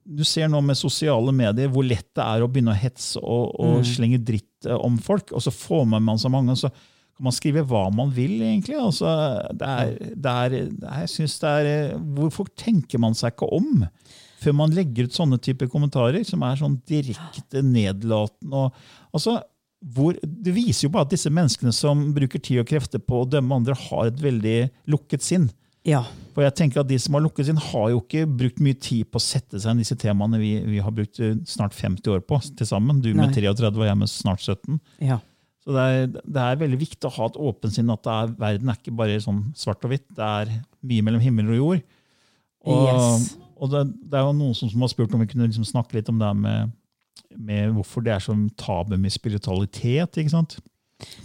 du ser nå med sosiale medier hvor lett det er å begynne å hetse og, og slenge dritt eh, om folk, og så får man med så mange. og så kan man skrive hva man vil, egentlig. Altså, det er, det er, er, jeg synes det er, eh, Hvorfor tenker man seg ikke om før man legger ut sånne typer kommentarer, som er sånn direkte nedlatende? og altså, hvor, Det viser jo bare at disse menneskene som bruker tid og krefter på å dømme andre, har et veldig lukket sinn. Ja. For jeg tenker at De som har lukket sin, har jo ikke brukt mye tid på å sette seg inn i disse temaene vi, vi har brukt eh, snart 50 år på til sammen. Du med Nei. 33 og jeg med snart 17. ja. Så det er, det er veldig viktig å ha et åpent sinn. at er, Verden er ikke bare sånn svart og hvitt. Det er mye mellom himmel og jord. Og, Yes. og det, det er jo noen som, som har spurt om vi kunne liksom snakke litt om det med, med hvorfor det er sånn tabu med spiritualitet. ikke sant?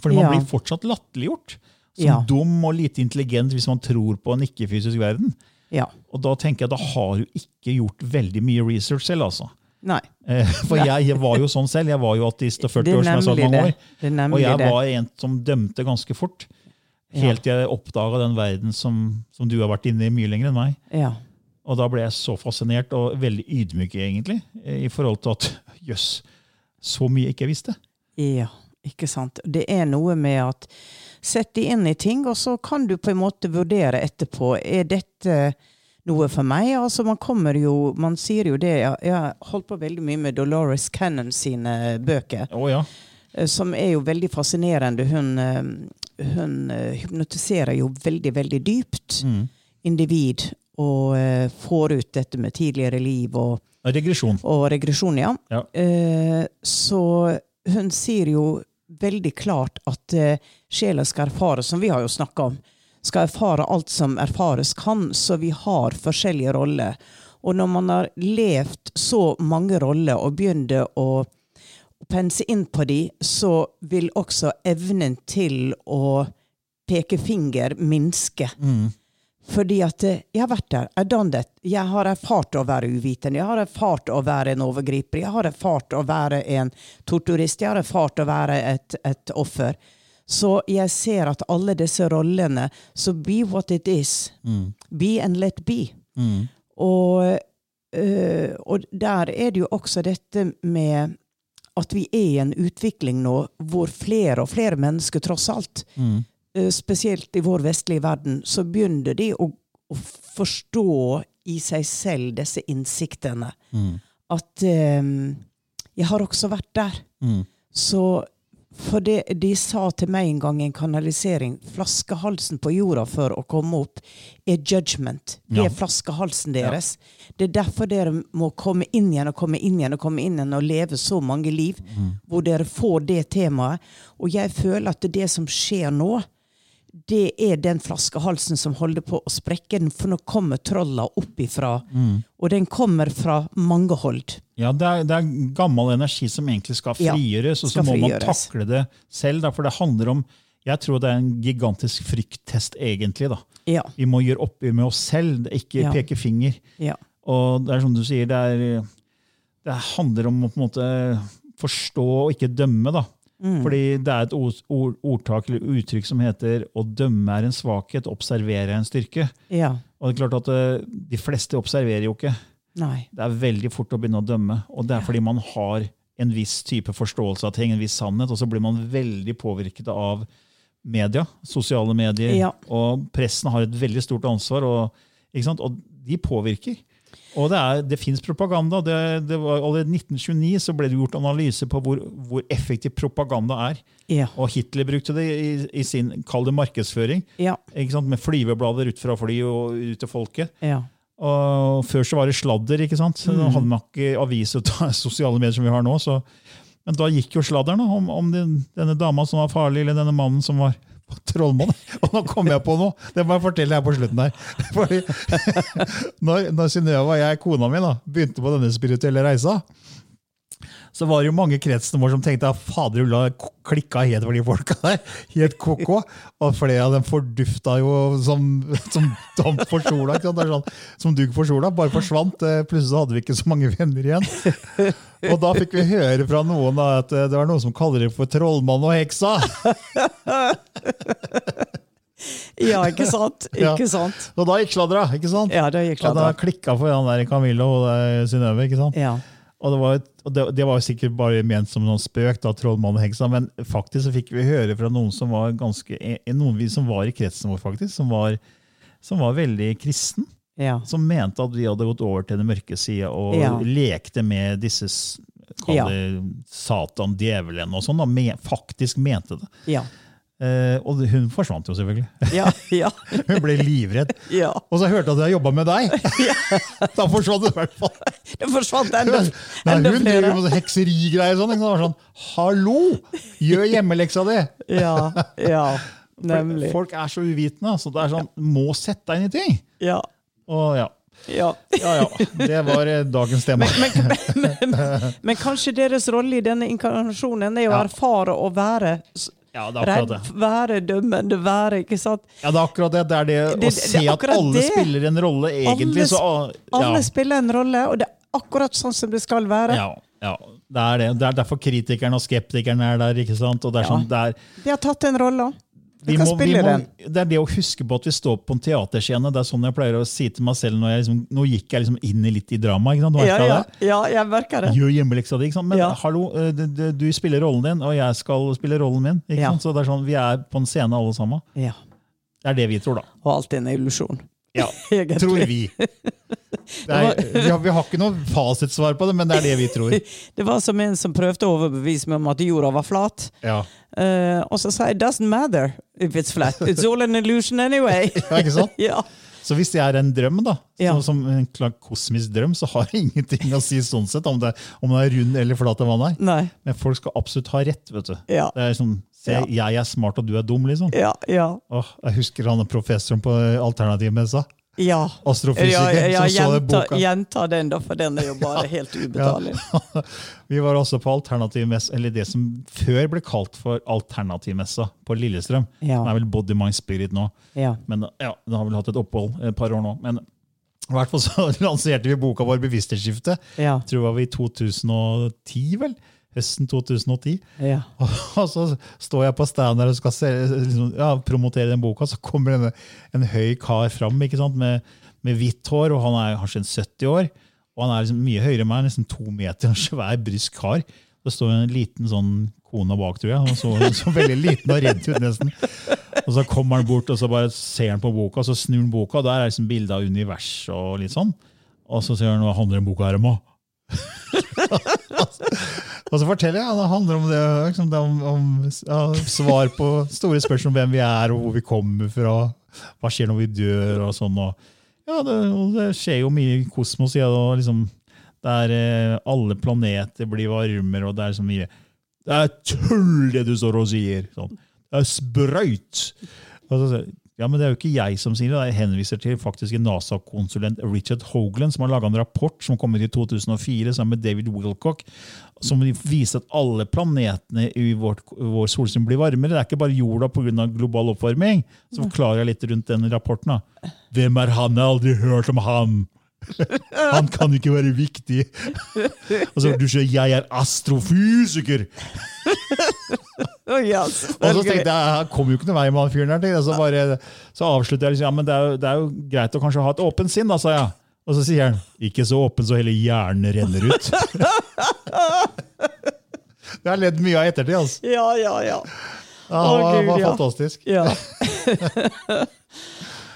Fordi man Ja. blir fortsatt latterliggjort som Ja. dum og lite intelligent hvis man tror på en ikke-fysisk verden. Ja. Og da tenker jeg, da har du ikke gjort veldig mye research selv. altså. Nei. Eh, For jeg, jeg var jo sånn selv. Jeg var jo ateist og 40 år, som jeg sa mange år. Og jeg det. var en som dømte ganske fort. Helt til jeg oppdaga den verden som, som du har vært inne i mye lenger enn meg. Ja. Og da ble jeg så fascinert og veldig ydmyk, egentlig, i forhold til at jøss, så mye jeg ikke visste. ja, ikke sant. Det er noe med at Sett deg inn i ting, og så kan du på en måte vurdere etterpå. Er dette noe for meg? Altså, man kommer jo Man sier jo det. Jeg, har holdt på veldig mye med Dolores Cannon sine bøker. Oh, ja. eh, Som er jo veldig fascinerende. Hun, eh, hun eh, hypnotiserer jo veldig, veldig dypt Mm. individ. Og får ut dette med tidligere liv og Regresjon. og regresjon, ja. Ja. Så hun sier jo veldig klart at eh, sjela skal erfare, som vi har jo snakka om, skal erfare alt som erfares kan, så vi har forskjellige roller. Og når man har levd så mange roller og begynner å, pense inn på de, så vil også evnen til å peke finger minske. Mm. Fordi at eh, jeg har vært der, I've done that. Jeg har erfart å være uvitende, jeg har erfart å være en overgriper, jeg har erfart å være en torturist, jeg har erfart å være et, et offer. Så jeg ser at alle disse rollene Så be what it is. Mm. Be and let be. Mm. Og eh, og der er det jo også dette med at vi er i en utvikling nå hvor flere og flere mennesker, tross alt, eh, spesielt i vår vestlige verden, så begynner de å, å forstå i seg selv disse innsiktene. At um, Jeg har også vært der. Så for det, de sa til meg en gang i en kanalisering flaskehalsen på jorda for å komme opp er judgment. Det Ja. er flaskehalsen deres. Det er derfor dere må komme inn igjen og komme inn igjen og komme inn igjen og leve så mange liv hvor dere får det temaet. Og jeg føler at det som skjer nå, det er den flaskehalsen som holder på å sprekke. den, For nå kommer trolla opp ifra. Og den kommer fra mange hold. Ja, det er, det er gammel energi som egentlig skal Ja, frigjøres, og så må må man takle det selv. Da, for det handler om Jeg tror det er en gigantisk frykttest, egentlig. da. Ja. Vi må gjøre opp med oss selv, ikke Ja. peke finger. Ja. Og det er som du sier, det, er, det handler om å på en måte forstå og ikke dømme. da. Mm. Fordi det er et ord, ord, ordtak eller uttrykk som heter 'å dømme er en svakhet, observere er en styrke'. ja. Og det er klart at eh, De fleste observerer jo ikke. Nei. Det er veldig fort å begynne å dømme. Og det er fordi man har en viss type forståelse av ting, en viss sannhet, og så blir man veldig påvirket av media, sosiale medier. Ja. Og pressen har et veldig stort ansvar, og, ikke sant? og de påvirker. Og det, er, det fins propaganda. Det, det var Allerede i 1929 så ble det gjort analyse på hvor, hvor effektiv propaganda er. Ja. Og Hitler brukte det i, i sin kall det markedsføring. Ja. Med flyveblader ut fra fly og ut til folket. Ja. Og før så var det sladder, ikke sant? Mm. Da hadde man ikke avis og sosiale medier som vi har nå. Så. Men da gikk jo sladderen om, om den, denne dama som var farlig, eller denne mannen som var Trollmann. Og nå kom jeg på noe! Det må jeg fortelle her på slutten her. Fordi når, når Synnøve og jeg, kona mi, da, begynte på denne spirituelle reisa, så var det jo mange i kretsen vår som tenkte at fader ulla klikka helt for de folka der. Helt ko-ko. Og flere av dem fordufta jo som, som damp for sola. Det sånn, som dugg for sola. Bare forsvant. Eh, Plutselig hadde vi ikke så mange venner igjen. Og da fikk vi høre fra noen da, at eh, det var noen som kaller det for trollmann og heksa. ja, ikke sant? Ikke sant? Og da gikk sladra, ikke sant? Ja, da gikk Og da klikka for han der Camilla og det Synnøve. ikke sant? Ja. Og det var, og det, det var sikkert bare ment som noen spøk, da, trollmann og heksa, men faktisk så fikk vi høre fra noen som var ganske, eh, noen vi som var i kretsen vår, faktisk, som var, som var veldig kristen. Ja. Som mente at vi hadde gått over til den mørke sida og Ja. lekte med disse Ja. Satan, djevelen og sånn. da, Faktisk mente det. Ja. Eh, og hun forsvant jo, selvfølgelig. Ja. Ja. Hun ble livredd. ja. Og så hørte jeg at jeg jobba med deg! da forsvant det i hvert fall. Det forsvant enda, Nei, enda hun flere. driver med hekserigreier og sånn. Det var sånn, Hallo! Gjør hjemmeleksa di! Ja. Ja. Nemlig. Folk er så uvitende. Så det er sånn, må sette deg inn i ting. Ja. Og ja. Ja. Ja, ja. Det var eh, dagens tema. Men kanskje deres rolle i denne inkarnasjonen er å Ja. erfare å være Ja, det er akkurat redd, det. være dømmende, være ikke sant? Ja, det er akkurat det. Det er det, Det- å se det at alle det. spiller en rolle, egentlig. Alle så, ja. Alle spiller en rolle, og det er akkurat sånn som det skal være. Ja, ja, det er det. Det er derfor kritikerne og skeptikerne er der. ikke sant? Og det er Ja. sånn, det er, De har tatt den rolla. Vi kan må, vi må, den. det er det å huske på at vi står på en teaterscene. Det er sånn jeg pleier å si til meg selv når jeg liksom, Nå gikk jeg liksom inn i litt i drama. Ja, ja, ja, jeg merker det. Gjør hjemmeleksa di. Men Ja. hallo, eh, du, du, spiller rollen din, og jeg skal spille rollen min. Så det er sånn, Vi er på en scene alle sammen. Ja. Det er det vi tror, da. Og alt er en illusjon. Ja, Egentlig. Tror vi. Er, vi, har, vi har ikke noe fasitsvar på det, men det er det vi tror. Det var som en som prøvde å overbevise meg om at jorda var flat. Ja, Uh, og så sa jeg doesn't matter if it's flat'. It's all an illusion anyway. ja ikke sant? ja. Så hvis det er en drøm, da, Ja. som, en kosmisk drøm, så har det ingenting å si sånn sett, om det, om det er rund eller flat. eller hva det er. Nei. Men folk skal absolutt ha rett. vet du. Ja. Det er sånn, Se, Ja. jeg er smart og du er dum, liksom. Ja. Ja. Åh, jeg husker han professoren på Alternativmessa. ja. Astrofysiker Ja, ja, ja, gjenta, gjenta den, da, for den er jo bare helt ubetalelig. Vi var også på alternativmessa, eller det som før ble kalt for alternativmessa på Lillestrøm. Ja. Den er vel Body Mind Spirit nå. Ja. Men ja, Den har vel hatt et opphold et par år nå. Men i hvert fall så lanserte vi boka vår Bevissthetsskifte. Ja. Jeg tror det var vi i 2010, vel? Høsten 2010. Ja. Og så står jeg på stand der og skal se, liksom, ja, promotere den boka, så kommer en, en høy kar fram? Med, med hvitt hår, og han er kanskje en 70 år. Og han er liksom mye høyere enn meg, nesten to meter, en svær, brysk kar. Det står en liten sånn kone bak, tror jeg. Så, så veldig liten og redd ut, nesten. Og så kommer han bort og så bare ser han på boka, og så snur han boka, og der er liksom bilde av univers og litt sånn. Og så sier han hva handler den boka her om? da?» og så forteller jeg, det handler om det, liksom, om, om ja, svar på store spørsmål om hvem vi er, og hvor vi kommer fra. Hva skjer når vi dør, og sånn. Og, ja, det, og det skjer jo mye i kosmos. Ja, da, liksom, der eh, alle planeter blir varmere, og det er så mye Det er tull, det du står og sier! Sånn. Det er sprøyt! Og så, ja, men Det er jo ikke jeg som sier det, jeg henviser til faktisk NASA-konsulent Richard Hoagland, som har laga en rapport som kom ut i 2004 sammen med David Wilcock, som viser at alle planetene i vårt, vår solsystem blir varmere. Det er ikke bare jorda pga. global oppvarming. Så forklarer jeg litt rundt den rapporten. da. Hvem er han? Jeg har aldri hørt om han! Han kan ikke være viktig! Og så du sier 'jeg er astrofysiker'! Å, ja, Og så tenkte jeg, han kommer jo ikke noe vei med han fyren der. Så, bare, så avslutter jeg liksom, ja, men det er, jo, det er jo greit å kanskje ha et åpent sinn, da, sa jeg. Og så sier han, ikke så åpen så hele hjernen renner ut. det har ledd mye av ettertid. altså. Ja, ja, ja. Ja, det var, Gud, var fantastisk. ja.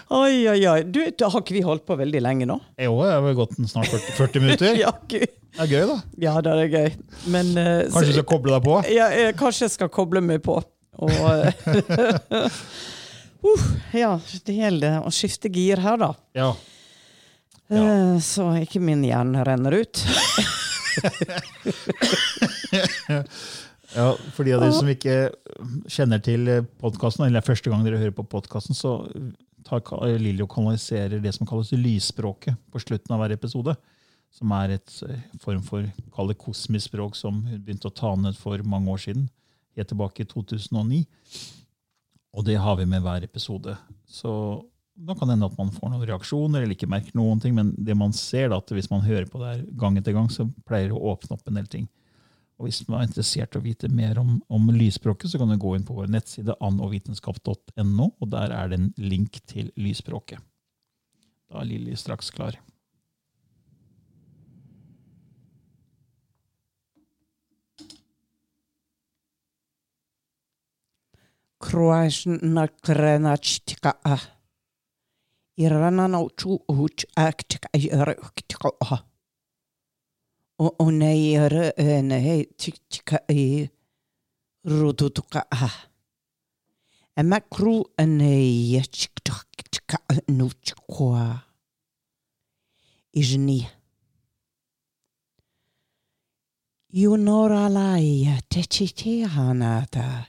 Oi, oi, oi. Du, da har ikke vi holdt på veldig lenge nå? Jo, det har gått snart 40, 40 minutter. Ja, Gud. Det er gøy, da. Ja, det er gøy. Men uh, Kanskje du skal koble deg på? ja, jeg, kanskje jeg skal koble meg på. Og eh, uh, Ja, det gjelder å skifte gir her, da. Ja. Eh, så ikke min hjerne renner ut. Ja, For de av dere som ikke kjenner til podkasten, eller det er første gang dere hører på podkasten, så tar Lilio kanaliserer det som kalles lysspråket på slutten av hver episode. Som er et eh, form for kall kosmisk språk som hun begynte å ta ned for mange år siden. Helt tilbake i 2009. Og det har vi med hver episode. Så da kan det hende at man får noen reaksjoner eller ikke merker noen ting, men det man ser da, at hvis man hører på det her gang etter gang, så pleier det å åpne opp en del ting. Og hvis man er interessert i å vite mer om, om lysspråket, så kan du gå inn på vår nettside annovitenskap.no, og der er det en link til lysspråket. Da er Lilly straks klar. Kroasjna krenachtika a. Irana no chu aktika yöruktika a. O o nei yörö nei tiktika i rututuka a. Emma kru nei yachiktika nuchkwa. Ijni. Yunoralaya techiti hanata.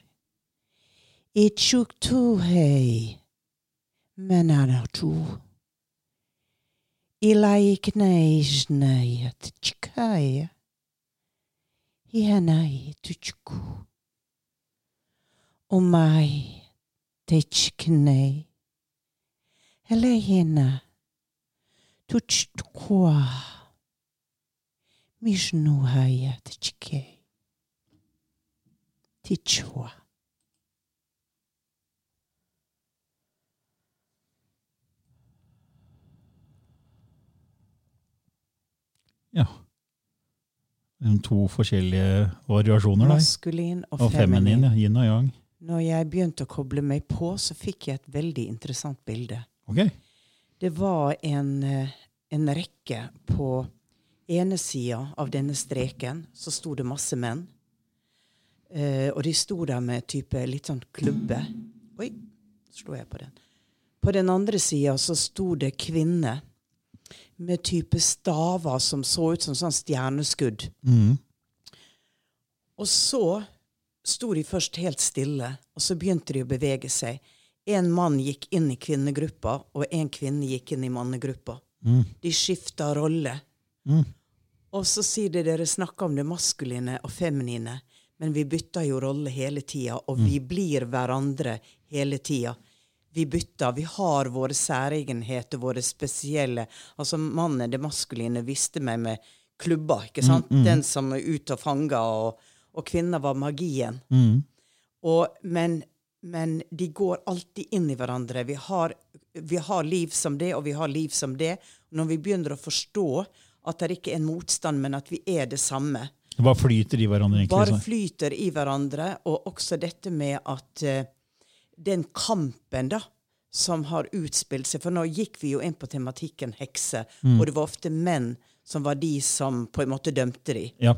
Ichuk tu hei. Menana tu. Ilaik Ilai kneižnaja tčkaja. Janai tučku. Umai tečknej. Helena tučtkua. Mižnuhaja tčkej. Tičua. Ja. To forskjellige variasjoner der. Maskulin og, Og feminin, ja. Yin og yang. Når jeg begynte å koble meg på, så fikk jeg et veldig interessant bilde. Okay. Det var en, eh, en rekke på ene sida av denne streken, så sto det masse menn. Eh, og de sto der med type litt sånn klubbe. Oi, slo jeg på den. På den andre sida så sto det kvinner med type staver som så ut som sånn stjerneskudd. Mm. Og så sto de først helt stille, og så begynte de å bevege seg. En mann gikk inn i kvinnegruppa, og en kvinne gikk inn i mannegruppa. Mm. De skifta rolle. Mm. Og så sier de dere snakker om det maskuline og feminine, men vi bytter jo rolle hele tida, og vi blir hverandre hele tida. Vi bytter. Vi har våre særegenheter, våre spesielle Altså mannen, det maskuline, visste meg med klubba, ikke sant? Den som er ute og fanger, og, og kvinna var magien. Mm. Og, men, men de går alltid inn i hverandre. Vi har, vi har liv som det, og vi har liv som det. Når vi begynner å forstå At det ikke er en motstand, men at vi er det samme. Bare flyter i hverandre, egentlig. Bare flyter i hverandre. Og også dette med at eh, den kampen da, som har utspilt seg For nå gikk vi jo inn på tematikken hekse, og det var ofte menn som var de som på en måte dømte de. Ja.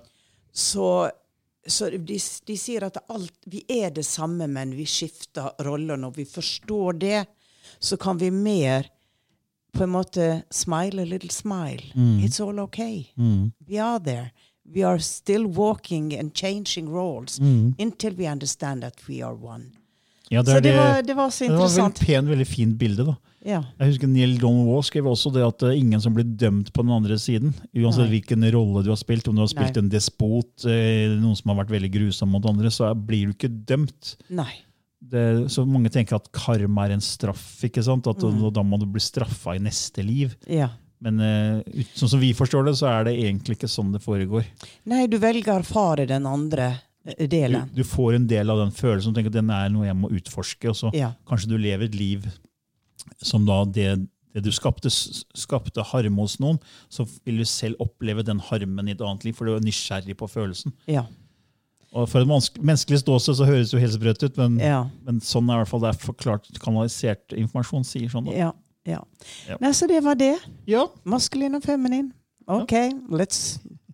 Så, så de, de sier at alt, vi er det samme, men vi skifter roller. Når vi forstår det, så kan vi mer på en måte smile a little smile. It's all okay. We are there. We are still walking and changing roles until we understand that we are one. Ja, Så det var, det var så det var et veldig fint bilde. da. Ja. Jeg husker Neil Donwall skrev også det at det er ingen som blir dømt på den andre siden. Uansett Nei. hvilken rolle du har spilt, om du har spilt Nei. en despot, eh, noen som har vært veldig grusom mot andre, så blir du ikke dømt. Nei. Det, så mange tenker at karma er en straff, ikke sant? At Mm. da må du bli straffa i neste liv. Ja. Men uh, sånn som vi forstår det, så er det egentlig ikke sånn det foregår. Nei, du velger å erfare den andre eh, Du, du får en del av den følelsen og tenker at den er noe jeg må utforske, og så Ja. kanskje du lever et liv som da det, det du skapte, skapte harme hos noen, så vil du selv oppleve den harmen i et annet liv, for du er nysgjerrig på følelsen. Ja. Og For et menneskelig ståsted så høres det jo helt sprøtt ut, men, Ja. men sånn er i hvert fall det er forklart, kanalisert informasjon sier sånn. Da. Ja. ja. Ja. Nei, så det var det. Ja, Maskulin og feminin. OK, let's